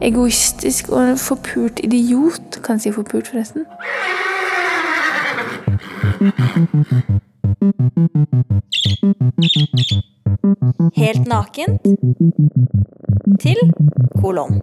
egoistisk og en forpult idiot. Kan jeg si forpult, forresten? Helt nakent til kolon.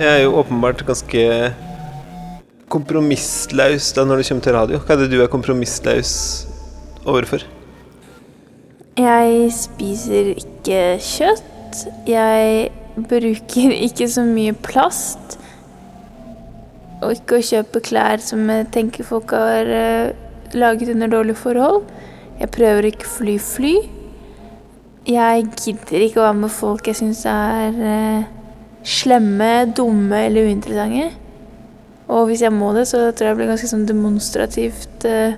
Jeg er jo åpenbart ganske kompromisslaus da når det kommer til radio. Hva er det du er kompromisslaus overfor? Jeg spiser ikke kjøtt. Jeg bruker ikke så mye plast. Og ikke å kjøpe klær som jeg tenker folk har eh, laget under dårlige forhold. Jeg prøver ikke å fly fly. Jeg gidder ikke å være med folk jeg syns er eh, slemme, dumme eller uinteressante. Og hvis jeg må det, så tror jeg jeg blir ganske sånn demonstrativt eh,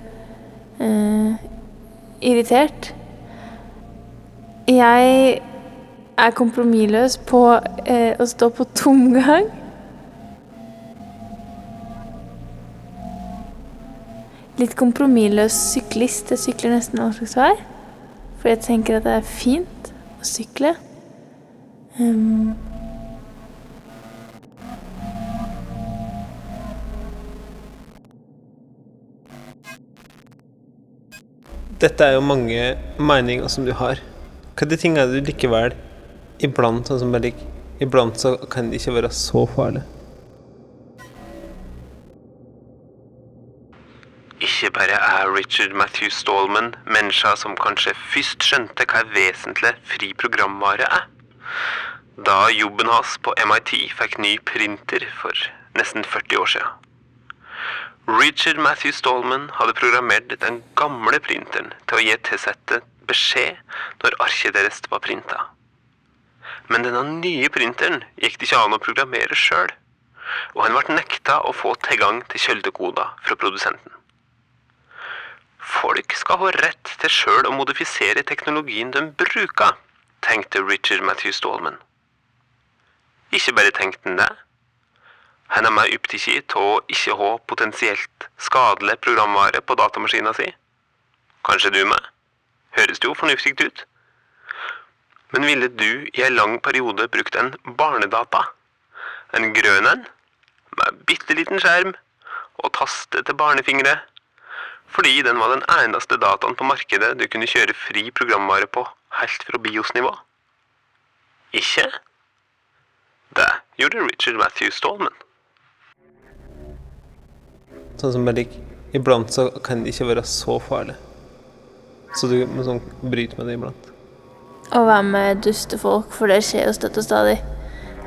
eh, irritert. Jeg er kompromissløs på eh, å stå på tomgang. Litt kompromissløs syklist. Jeg sykler nesten all slags vei. For jeg tenker at det er fint å sykle. Um, Dette er jo mange meninger som du har. Hva er de tingene du likevel iblant sånn som bare Iblant så kan det ikke være så farlig. Ikke bare er Richard Matthew Stallman menneska som kanskje først skjønte hva vesentlig fri programvare er. Da jobben hans på MIT fikk ny printer for nesten 40 år siden. Richard Matthew Stallman hadde programmert den gamle printeren til å gi T-settet beskjed når arket deres var printa. Men denne nye printeren gikk det ikke an å programmere sjøl, og han ble nekta å få tilgang til kjøldekoder fra produsenten. Folk skal ha rett til sjøl å modifisere teknologien de bruker, tenkte Richard Matthew Stallman. Ikke bare tenkte han det. Han er mer opptatt av ikke ha potensielt skadelig programvare på datamaskina si. Kanskje du med? Høres jo fornuftig ut? Men ville du i en lang periode brukt en barnedata? En grønn en? Med bitte liten skjerm og taste til barnefingre? Fordi den var den eneste dataen på markedet du kunne kjøre fri programvare på helt fra BIOS-nivå? Ikke? Det gjorde Richard Matthew Stallman. Sånn som bare Iblant så kan det ikke være så farlig. Så du må sånn bryte med det iblant. å være med dustefolk, for det skjer jo støtt og stadig.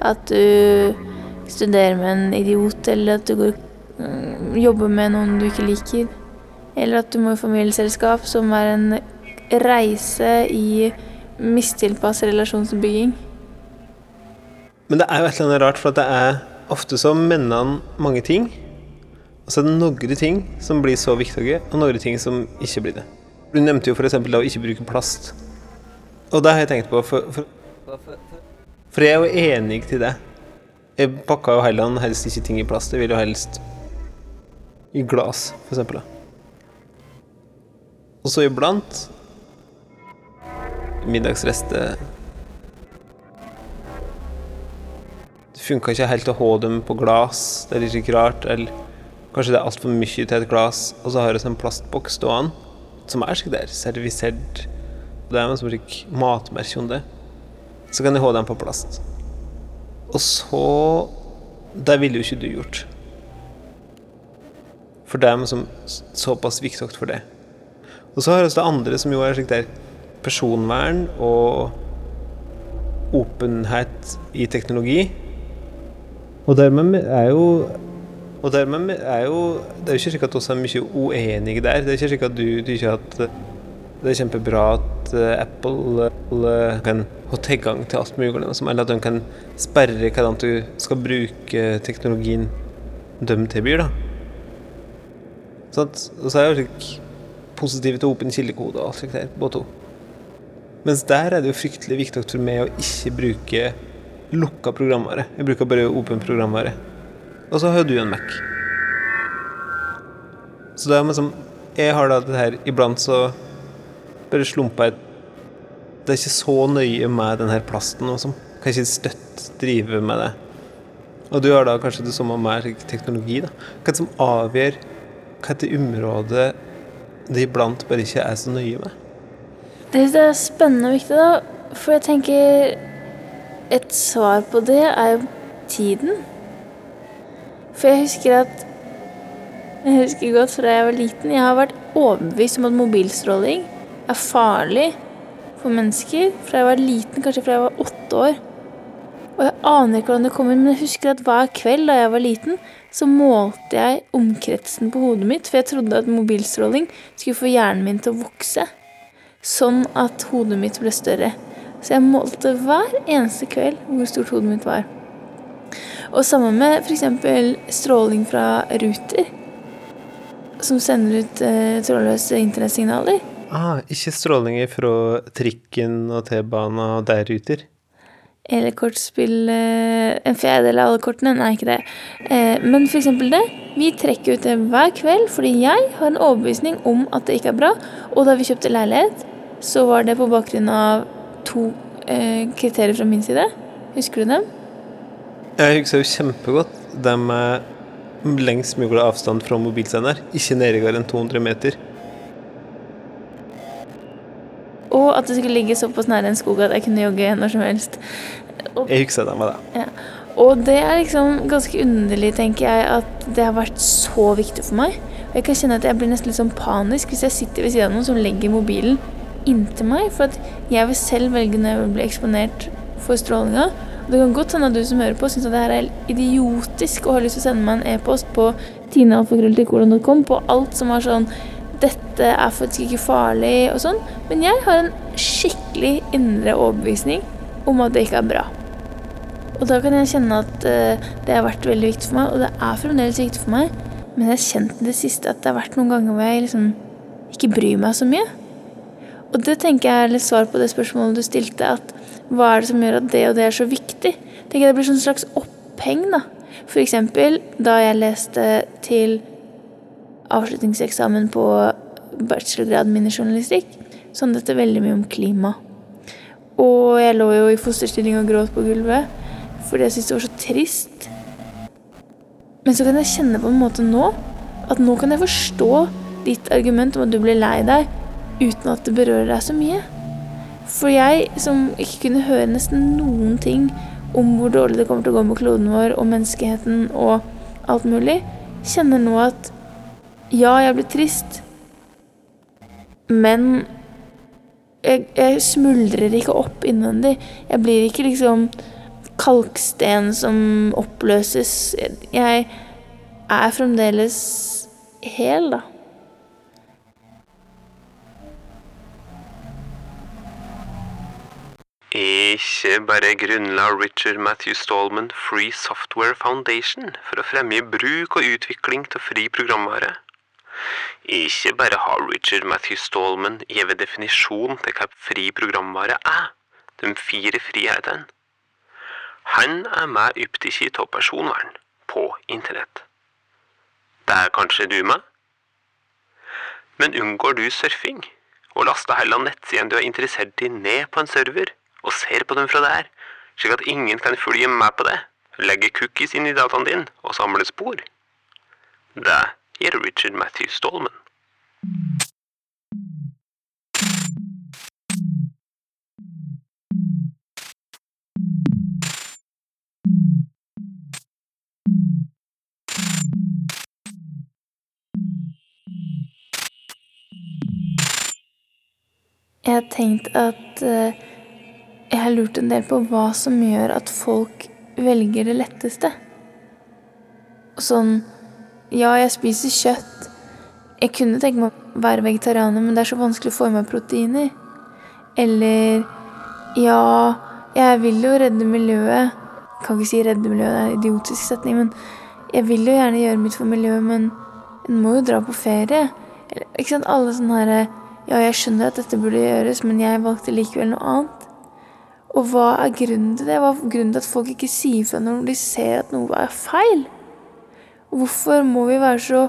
At du studerer med en idiot, eller at du går, mm, jobber med noen du ikke liker. Eller at du må i familieselskap, som er en reise i mistilpasset relasjonsbygging. Men det er jo et eller annet rart, for det er ofte så mener han mange ting. Og så er det noen ting som blir så viktige, og noen ting som ikke blir det. Du nevnte jo f.eks. å ikke bruke plast. Og det har jeg tenkt på, for, for, for jeg er jo enig til det. Jeg pakka jo heller helst ikke ting i plast. Jeg vil jo helst i glass, eksempel. Og så iblant Middagsrester Det funka ikke helt å ha dem på glass. Det er litt rart. Eller kanskje det er altfor mye til et glass. Og så har vi en plastboks stående som er slik der, servisert. Det er som slik matmerke om det. Så kan jeg ha den på plast. Og så Det ville jo ikke du gjort. For det er såpass viktig for det. Og så har vi det andre som jo er slik der personvern og åpenhet i teknologi. Og dermed er jo og dermed er jo Det er jo ikke slik at vi er mye uenige der. Det er ikke slik at du, tykker at det er kjempebra at eh, Apple eh, kan ha tilgang til alt mulig, eller at de kan sperre hvordan du skal bruke teknologien de tilbyr. da. Sånn, og så er jeg jo positive til åpen kildekode og alt slikt der, både to. Mens der er det jo fryktelig viktig for meg å ikke bruke lukka programvare. Jeg bruker bare åpen programvare. Og så har du en Mac. Så det er liksom Jeg har da det her Iblant så bare slumper jeg Det er ikke så nøye med den her plasten og sånn. Kan ikke støtt drive med det. Og du har da kanskje det samme med teknologi, da. Hva som avgjør hvilket området det iblant bare ikke er så nøye med? Det synes jeg er spennende og viktig, da. For jeg tenker Et svar på det er jo tiden. For jeg husker at Jeg husker godt fra jeg var liten. Jeg har vært overbevist om at mobilstråling er farlig for mennesker fra jeg var liten, kanskje fra jeg var åtte år. Og jeg aner ikke hvordan det kommer, men jeg husker at hver kveld da jeg var liten, så målte jeg omkretsen på hodet mitt, for jeg trodde at mobilstråling skulle få hjernen min til å vokse sånn at hodet mitt ble større. Så jeg målte hver eneste kveld hvor stort hodet mitt var. Og sammen med f.eks. stråling fra Ruter, som sender ut eh, trådløse internettsignaler. Ah, ikke strålinger fra trikken og T-banen og der Ruter? Eller kortspill eh, En fjerdedel av alle kortene? Nei, ikke det. Eh, men eksempel det. Vi trekker ut det hver kveld fordi jeg har en overbevisning om at det ikke er bra. Og da vi kjøpte leilighet, så var det på bakgrunn av to eh, kriterier fra min side. Husker du dem? Jeg husker jo kjempegodt det med lengst mulig avstand fra mobilsender. Ikke nærmere enn 200 meter. Og at det skulle ligge såpass nær en skog at jeg kunne jogge når som helst. Og, Jeg husker det med det. ja. og det er liksom ganske underlig, tenker jeg, at det har vært så viktig for meg. Og jeg kan kjenne at jeg blir nesten litt sånn panisk hvis jeg sitter ved siden av noen som legger mobilen inntil meg. For at jeg vil selv velge når jeg vil bli eksponert for strålinga. Det kan godt hende at du som hører på, syns det her er idiotisk og har lyst til å sende meg en e-post på tinealfakrølltilkolon.com på alt som var sånn dette er faktisk ikke farlig og sånn. Men jeg har en skikkelig indre overbevisning om at det ikke er bra. Og da kan jeg kjenne at eh, det har vært veldig viktig for meg, og det er fremdeles viktig for meg. Men jeg har kjent det siste at det har vært noen ganger hvor jeg liksom ikke bryr meg så mye. Og det tenker jeg er litt svar på det spørsmålet du stilte, at hva er det som gjør at det og det er så viktig? Tenker jeg Det blir sånn slags oppheng, da. For eksempel da jeg leste til avslutningseksamen på bachelorgraden min i journalistikk, så handlet det veldig mye om klima. Og jeg lå jo i fosterstilling og gråt på gulvet fordi jeg syntes det var så trist. Men så kan jeg kjenne på en måte nå at nå kan jeg forstå ditt argument om at du blir lei deg uten at det berører deg så mye. For jeg som ikke kunne høre nesten noen ting om hvor dårlig det kommer til å gå med kloden vår og menneskeheten og alt mulig, kjenner nå at ja, jeg blir trist, men jeg, jeg smuldrer ikke opp innvendig. Jeg blir ikke liksom kalksten som oppløses. Jeg er fremdeles hel, da. Ikke bare grunnla Richard Matthew Stallman Free Software Foundation for å fremme bruk og utvikling av fri programvare. Ikke bare har Richard Matthew Stallman gitt definisjon til hva fri programvare er, de fire frihetene. Han er med opptatt av personvern på internett. Det er kanskje du med? Men unngår du surfing? Og laster heller nettsidene du er interessert i ned på en server, og ser på dem fra der, slik at ingen kan følge med på det, legge cookies inn i dataen din og samle spor? Det gjør Richard Matthew Stallman. Jeg har tenkt at eh, jeg har lurt en del på hva som gjør at folk velger det letteste. Sånn Ja, jeg spiser kjøtt. Jeg kunne tenke meg å være vegetarianer, men det er så vanskelig å få i meg proteiner. Eller Ja, jeg vil jo redde miljøet. Kan ikke si redde miljøet, det er en idiotisk setning, men jeg vil jo gjerne gjøre mitt for miljøet, men en må jo dra på ferie. Eller, ikke sant? Alle sånne herre Ja, jeg skjønner at dette burde gjøres, men jeg valgte likevel noe annet. Og hva er grunnen til det? Hva er grunnen til at folk ikke sier fra når de ser at noe er feil? Hvorfor må vi være så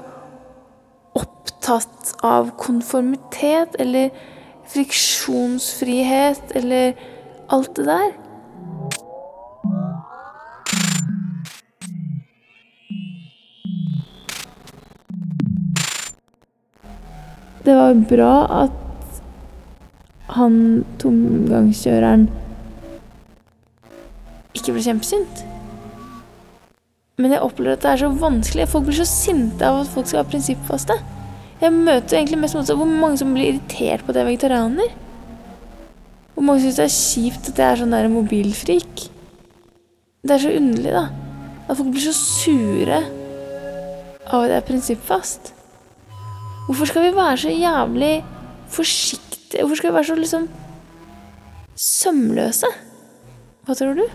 opptatt av konformitet eller friksjonsfrihet eller alt det der? Det var bra at han tomgangskjøreren ikke blir kjempesint. Men jeg opplever at det er så vanskelig. Folk blir så sinte av at folk skal være prinsippfaste. Jeg møter egentlig mest motsatt hvor mange som blir irritert på at jeg er vegetarianer. Hvor mange syns det er kjipt at jeg er sånn der mobilfrik. Det er så underlig, da. At folk blir så sure av at jeg er prinsippfast. Hvorfor skal vi være så jævlig forsiktige? Hvorfor skal vi være så liksom sømløse? Hva tror du?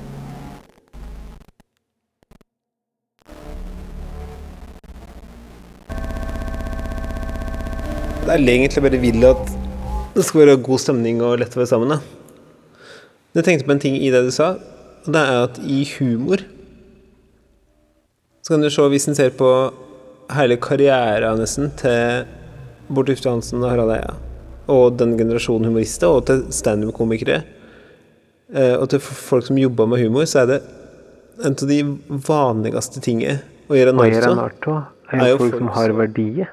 Er egentlig bare vil at det skal være god stemning og lett å være sammen. da. Jeg tenkte på en ting i det du sa, og det er at i humor så kan du se, hvis en ser på hele karrieren nesten til Bård Tufte Hansen og Harald Eia, og den generasjonen humorister, og til standup-komikere, eh, og til folk som jobber med humor, så er det en av de vanligste tingene å gjøre narr en av. er jo folk som har verdier.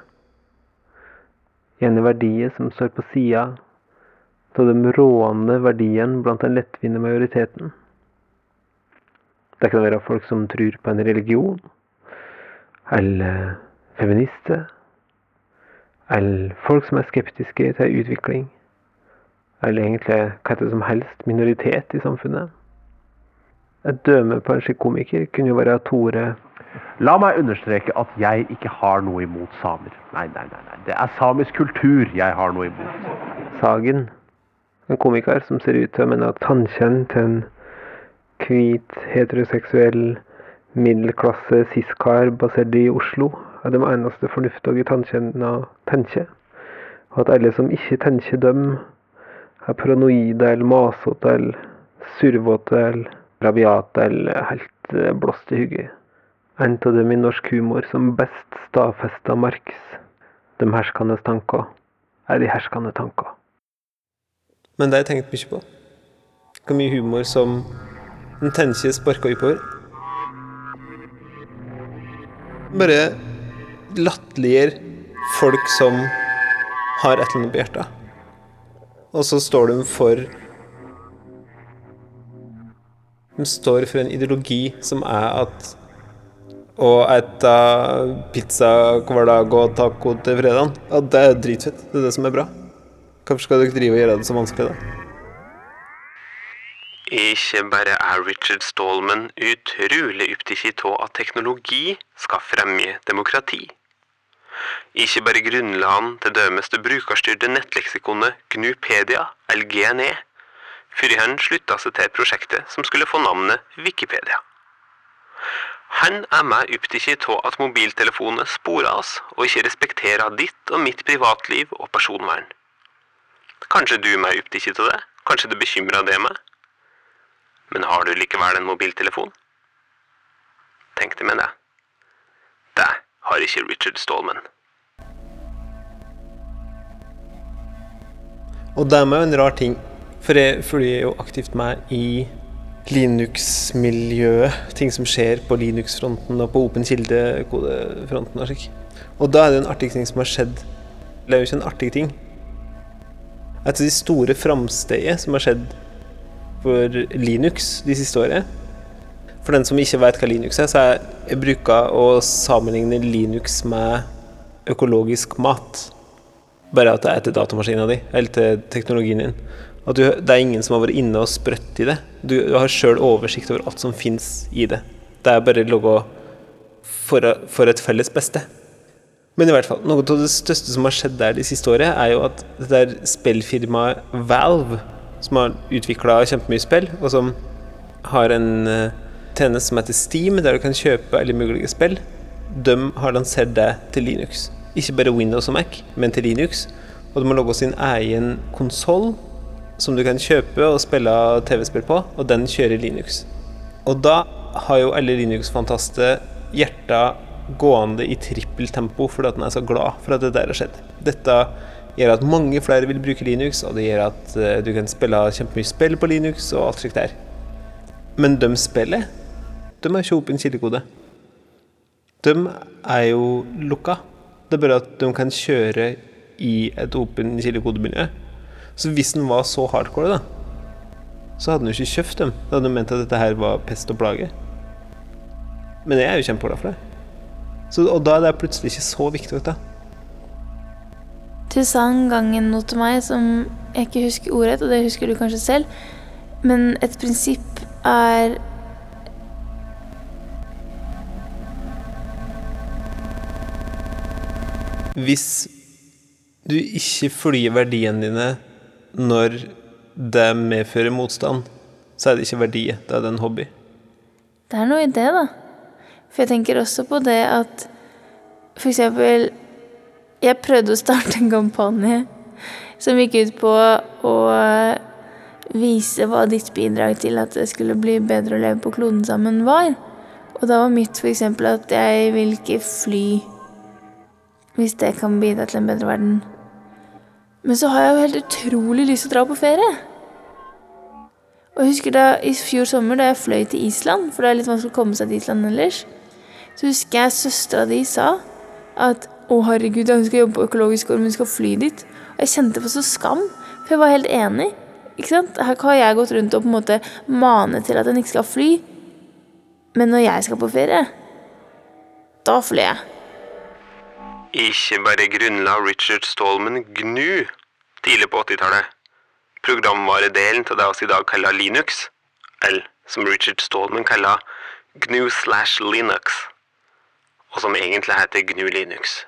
Gjerne verdier som står på sida av den rående verdien blant den lettvinne majoriteten. Det kan være folk som tror på en religion, eller feminister, eller folk som er skeptiske til utvikling, eller egentlig hva som helst minoritet i samfunnet. Et døme på en slik komiker kunne jo være Tore La meg understreke at jeg ikke har noe imot samer. Nei, nei, nei. nei. Det er samisk kultur jeg har noe imot. Sagen. En komiker som ser ut til å mene at tannkjønn til en hvit, heteroseksuell, middelklasse cis-kar basert i Oslo er de eneste fornuftige tannkjønna tenker. Og at alle som ikke tenker dem, er paranoide eller masete eller survete eller rabiate eller helt eh, blåst i hugget. En av dem i norsk humor som best stadfesta Marx. De herskende tanker er de herskende tanker. Men det har jeg tenkt mye på. Hvor mye humor som en tenker sparker oppover. Bare latterliggjør folk som har et eller annet på hjertet. Og så står de for De står for en ideologi som er at å ete pizza hver dag og taco til fredag, at det er dritfett. Det er det som er bra. Hvorfor skal dere drive og gjøre det så vanskelig, da? Ikke bare er Richard Stallman utrolig opptatt av at teknologi skal fremme demokrati. Ikke bare grunnla han til dømes det brukerstyrte nettleksikonet Gnupedia, eller GNE, før han slutta seg til prosjektet som skulle få navnet Wikipedia. Han er meg opptatt av at mobiltelefonene sporer oss, og ikke respekterer ditt og mitt privatliv og personvern. Kanskje du er meg opptatt av det? Kanskje det bekymrer det meg? Men har du likevel en mobiltelefon? Tenk deg med det. Det har ikke Richard Stallman. Og det er meg en rar ting, for jeg følger jo aktivt med i Linux-miljøet. Ting som skjer på Linux-fronten og på Open Kilde-kodefronten og slik. Og da er det jo en artig ting som har skjedd. Det er jo ikke en artig ting. Et av de store framstegene som har skjedd for Linux de siste året For den som ikke vet hva Linux er, så er jeg bruker å sammenligne Linux med økologisk mat. bare at det er til datamaskina di, eller til teknologien din. At du, det er ingen som har vært inne og sprøtt i det. Du, du har sjøl oversikt over alt som fins i det. Det er bare laga for, for et felles beste. Men i hvert fall, noe av det største som har skjedd der de siste året, er jo at det der spillfirmaet Valve, som har utvikla kjempemye spill, og som har en uh, tjeneste som heter Steam, der du kan kjøpe alle mulige spill, de har lansert det til Linux. Ikke bare Windows og Mac, men til Linux. Og de har laga sin egen konsoll som du kan kjøpe og spille TV-spill på, og den kjører Linux. Og da har jo alle Linux-fantaster hjerta gående i trippeltempo fordi at den er så glad for at det der har skjedd. Dette gjør at mange flere vil bruke Linux, og det gjør at uh, du kan spille kjempemye spill på Linux og alt slikt der. Men de spiller, de har ikke åpen kildekode. De er jo lukka. Det er bare at de kan kjøre i et åpen kildekodemiljø. Så hvis den var så hardcore, da, så hadde den jo ikke kjøpt dem. Da hadde den ment at dette her var pest og plage. Men jeg er jo kjempeglad for det. Så, og da er det plutselig ikke så viktig. Vet du. Du sa en gang noe til meg som jeg ikke husker ordrett, og det husker du kanskje selv. Men et prinsipp er Hvis du ikke flyr verdiene dine når det medfører motstand, så er det ikke verdi, da er det en hobby. Det er noe i det, da. For jeg tenker også på det at for eksempel Jeg prøvde å starte en kampanje som gikk ut på å vise hva ditt bidrag til at det skulle bli bedre å leve på kloden sammen, var. Og da var mitt eksempel at jeg vil ikke fly hvis det kan bidra til en bedre verden. Men så har jeg jo helt utrolig lyst til å dra på ferie. Og jeg husker da i fjor sommer da jeg fløy til Island, for det er litt vanskelig å komme seg til Island ellers, så husker jeg søstera di sa at å, herregud, hun skal jobbe på økologisk gård, hun skal fly dit. Og jeg kjente på så skam, for jeg var helt enig. Ikke sant? Her har jeg gått rundt og på en måte mane til at en ikke skal fly. Men når jeg skal på ferie, da flyr jeg. Ikke bare grunnla Richard Stallman GNU tidlig på 80-tallet. Programvaredelen til det vi i dag kaller Linux, eller som Richard Stallman kaller GNU slash Linux, og som egentlig heter GNU Linux.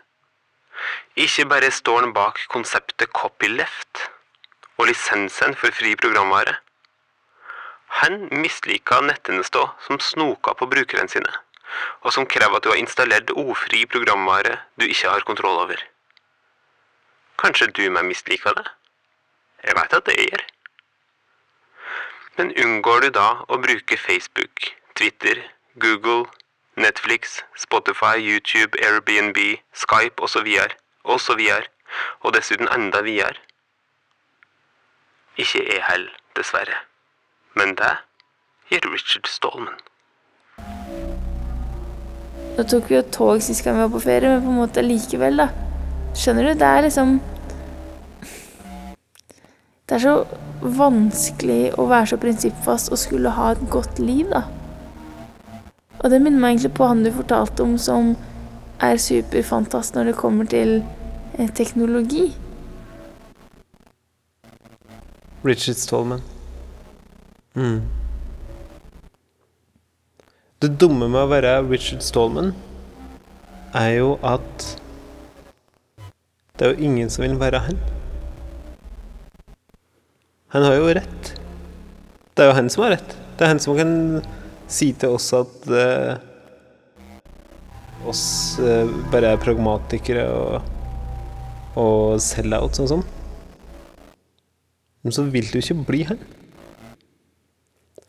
Ikke bare står han bak konseptet copyleft og lisensen for fri programvare. Han mislika nettjenester som snoka på brukerne sine og som krever at du har installert ofri programvare du ikke har kontroll over. Kanskje du meg misliker det? Jeg veit at det gjør. Men unngår du da å bruke Facebook, Twitter, Google, Netflix, Spotify, YouTube, Airbnb, Skype osv., osv., og dessuten enda videre? Ikke jeg heller, dessverre. Men det gjør Richard Stallman. Nå tok vi jo tog sist gang vi var på ferie, men på en måte likevel, da. Skjønner du? Det er liksom Det er så vanskelig å være så prinsippfast og skulle ha et godt liv, da. Og det minner meg egentlig på han du fortalte om som er superfantast når det kommer til eh, teknologi. Richard Stallman. Mm. Det dumme med å være Richard Stallman er jo at det er jo ingen som vil være han. Han har jo rett. Det er jo han som har rett. Det er han som kan si til oss at uh, oss uh, bare er pragmatikere og, og sell-out sånn sånn. Men så vil du ikke bli han.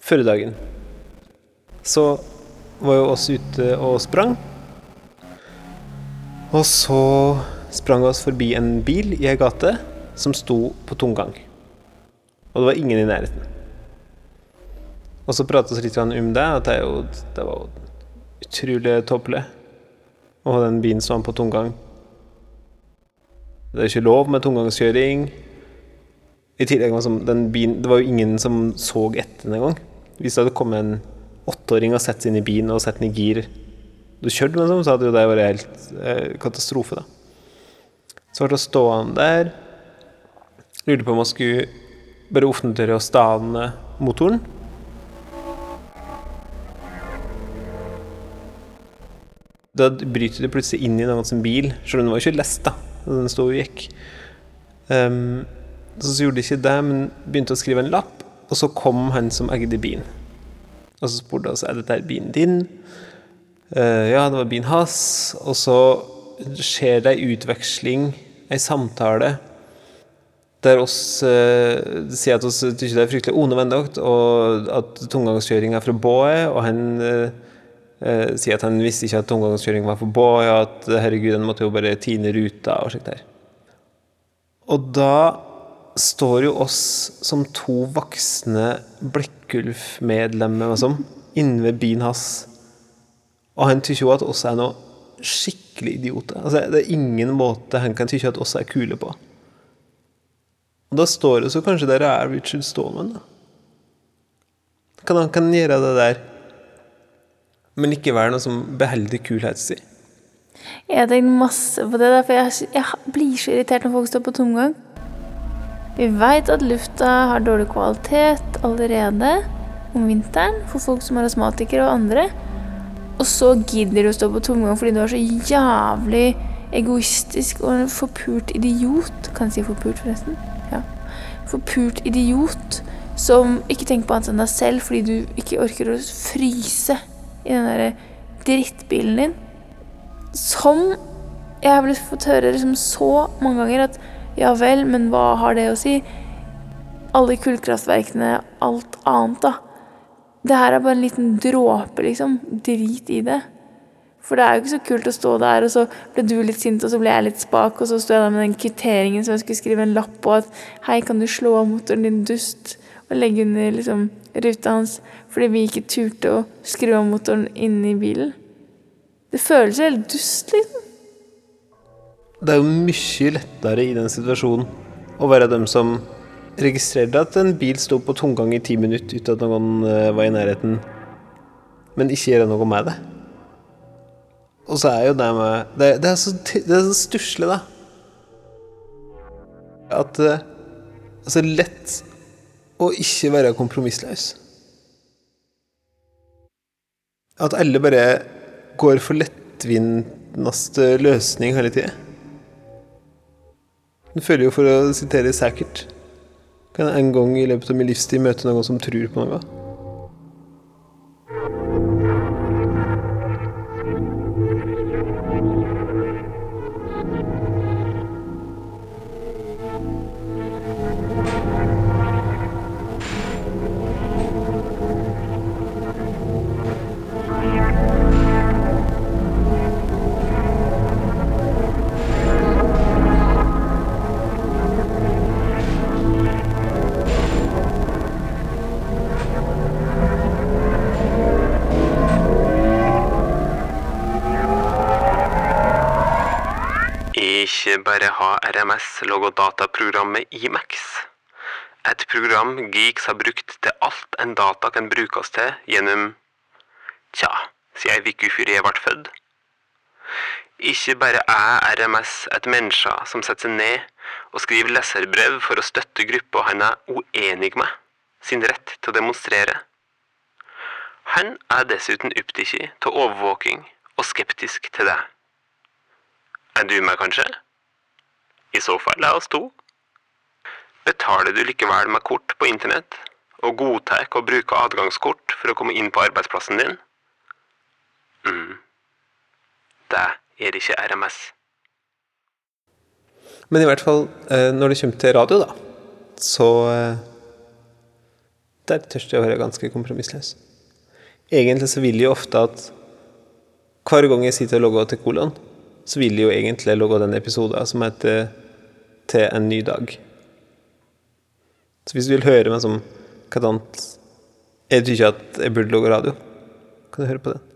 Forrige dagen så var jo oss ute og sprang. Og så sprang oss forbi en bil i ei gate som sto på tomgang. Og det var ingen i nærheten. Og så pratet vi litt om det, at det, jo, det var utrolig tåpelig å ha den bilen som var på tomgang. Det er ikke lov med tomgangskjøring. I tillegg var den bilen, det var jo ingen som så etter den engang. Hvis det hadde kommet en åtteåring og sett seg inn i bilen og sett den i gir Du kjørte med den, så hadde jo det vært helt eh, katastrofe, da. Så ble hun stående der. Lurte på om han skulle bare offentliggjøre og stane motoren. Da bryter du plutselig inn i en annen bil, selv om den var ikke lest, da. Den sto og gikk. Um, så, så gjorde de ikke det, men begynte å skrive en lapp, og så kom han som eide bilen. Og så spurte han er dette bilen din. Uh, ja, det var bilen hans. Og så skjer det ei utveksling, ei samtale, der oss eh, sier at oss syns det er fryktelig unødvendig, og at tomgangskjøring er fra Båe, og han uh, uh, sier at han visste ikke at tomgangskjøring var fra Båe, og at herregud, han måtte jo bare tine ruta og slikt der. Og da står jo oss som to voksne Blekkulf-medlemmer liksom, inne ved bilen hans, og han syns jo at oss er noe skikkelig idioter. Altså, det er ingen måte han kan tykke at oss er kule på. Og da står det så kanskje der er Richard Stallman, da. Kan han kan gjøre det der, men ikke være noe som beholder kulheten sin? Jeg tenkt masse på det, der, for jeg, jeg blir så irritert når folk står på tomgang. Vi veit at lufta har dårlig kvalitet allerede om vinteren for folk som er astmatikere og andre. Og så gidder du å stå på tomgang fordi du er så jævlig egoistisk og en forpult idiot. Kan jeg si forpult, forresten? Ja. Forpult idiot som ikke tenker på annet enn deg selv fordi du ikke orker å fryse i den derre drittbilen din. Som jeg har blitt fått høre liksom så mange ganger at ja vel, men hva har det å si? Alle kullkraftverkene, alt annet, da. Det her er bare en liten dråpe, liksom. Drit i det. For det er jo ikke så kult å stå der, og så ble du litt sint, og så ble jeg litt spak, og så sto jeg der med den kvitteringen som jeg skulle skrive en lapp på at hei, kan du slå av motoren din, dust? Og legge under liksom ruta hans fordi vi ikke turte å skru av motoren inne i bilen. Det føles jo helt dust, liksom. Det er jo mye lettere i den situasjonen å være dem som registrerte at en bil sto på tomgang i ti minutter uten at noen eh, var i nærheten, men ikke gjøre noe med det. Og så er jo det med Det, det er så, det er så stusslig, da. At det er så lett å ikke være kompromissløs. At alle bare går for lettvinteste løsning hele tida. Du føler jo, for å sitere sækert Kan jeg en gang i løpet av min livstid møte noen som tror på noe? RMS-logodataprogrammet Imax. Et program Geeks har brukt til alt en data kan brukes til gjennom tja, siden ei uke før jeg ble født. Ikke bare er RMS et menneske som setter seg ned og skriver leserbrev for å støtte gruppa han er uenig med, sin rett til å demonstrere. Han er dessuten opptatt av overvåking og skeptisk til det. Er du med, kanskje? I så fall la oss to. Betaler du likevel med kort på internett, og godtar å bruke adgangskort for å komme inn på arbeidsplassen din? mm. Det er ikke RMS. Men i hvert fall eh, når det kommer til radio, da, så eh, Der tør jeg å være ganske kompromissløs. Egentlig så vil jeg jo ofte at hver gang jeg sitter og logger til kolon, så vil jeg jo egentlig logge den episoden som heter 'Til en ny dag'. Så hvis du vil høre meg som hvordan jeg tykker at jeg burde logge radio, kan du høre på den.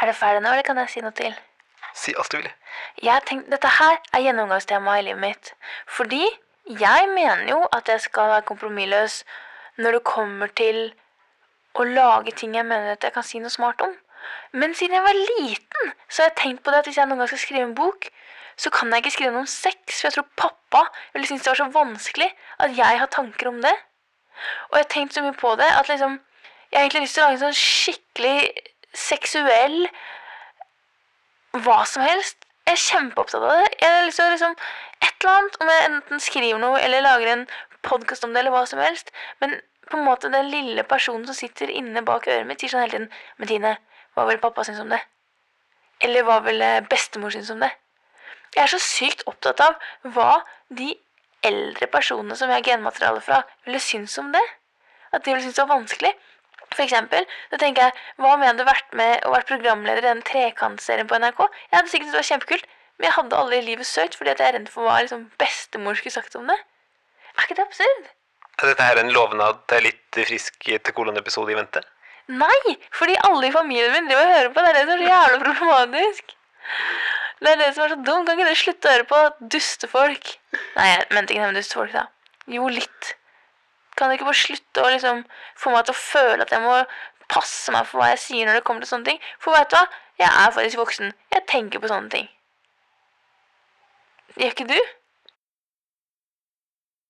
Er du ferdig nå, eller kan jeg si noe til? Si alt du vil. Jeg tenkte, Dette her er gjennomgangstema i livet mitt. Fordi jeg mener jo at jeg skal være kompromissløs når det kommer til å lage ting jeg mener at jeg kan si noe smart om. Men siden jeg var liten, så har jeg tenkt på det at hvis jeg noen gang skal skrive en bok, så kan jeg ikke skrive noe om sex, for jeg tror pappa ville synes det var så vanskelig at jeg har tanker om det. Og jeg har tenkt så mye på det at liksom Jeg har egentlig lyst til å lage en sånn skikkelig seksuell hva som helst. Jeg er kjempeopptatt av det. Jeg å liksom Et eller annet, om jeg enten skriver noe eller lager en podkast om det, eller hva som helst. Men på en måte den lille personen som sitter inne bak øret mitt, sier sånn hele tiden Men Tine, hva vil pappa synes om det? Eller hva vil eh, bestemor synes om det? Jeg er så sykt opptatt av hva de eldre personene som jeg har genmateriale fra, ville synes om det. At de ville synes det var vanskelig. Eksempel, da tenker jeg, hva om jeg hadde vært med og vært programleder i den trekantserien på NRK? Jeg hadde sikkert syntes det var kjempekult, men jeg hadde aldri i livet søkt fordi at jeg er redd for hva liksom bestemor skulle sagt om det. Er ikke det absurd? Er dette her en lovnad til litt frisk til kolon-episode i vente? Nei, fordi alle i familien min driver og hører på. Det er det som er så jævlig problematisk. Det er det som er så dumt. Kan ikke dere slutte å høre på dustefolk? Nei, jeg mente ikke det med dustefolk, da. Jo, litt. Kan dere ikke bare slutte å liksom få meg til å føle at jeg må passe meg for hva jeg sier når det kommer til sånne ting? For vet du hva? Jeg er faktisk voksen. Jeg tenker på sånne ting. Gjør ikke du?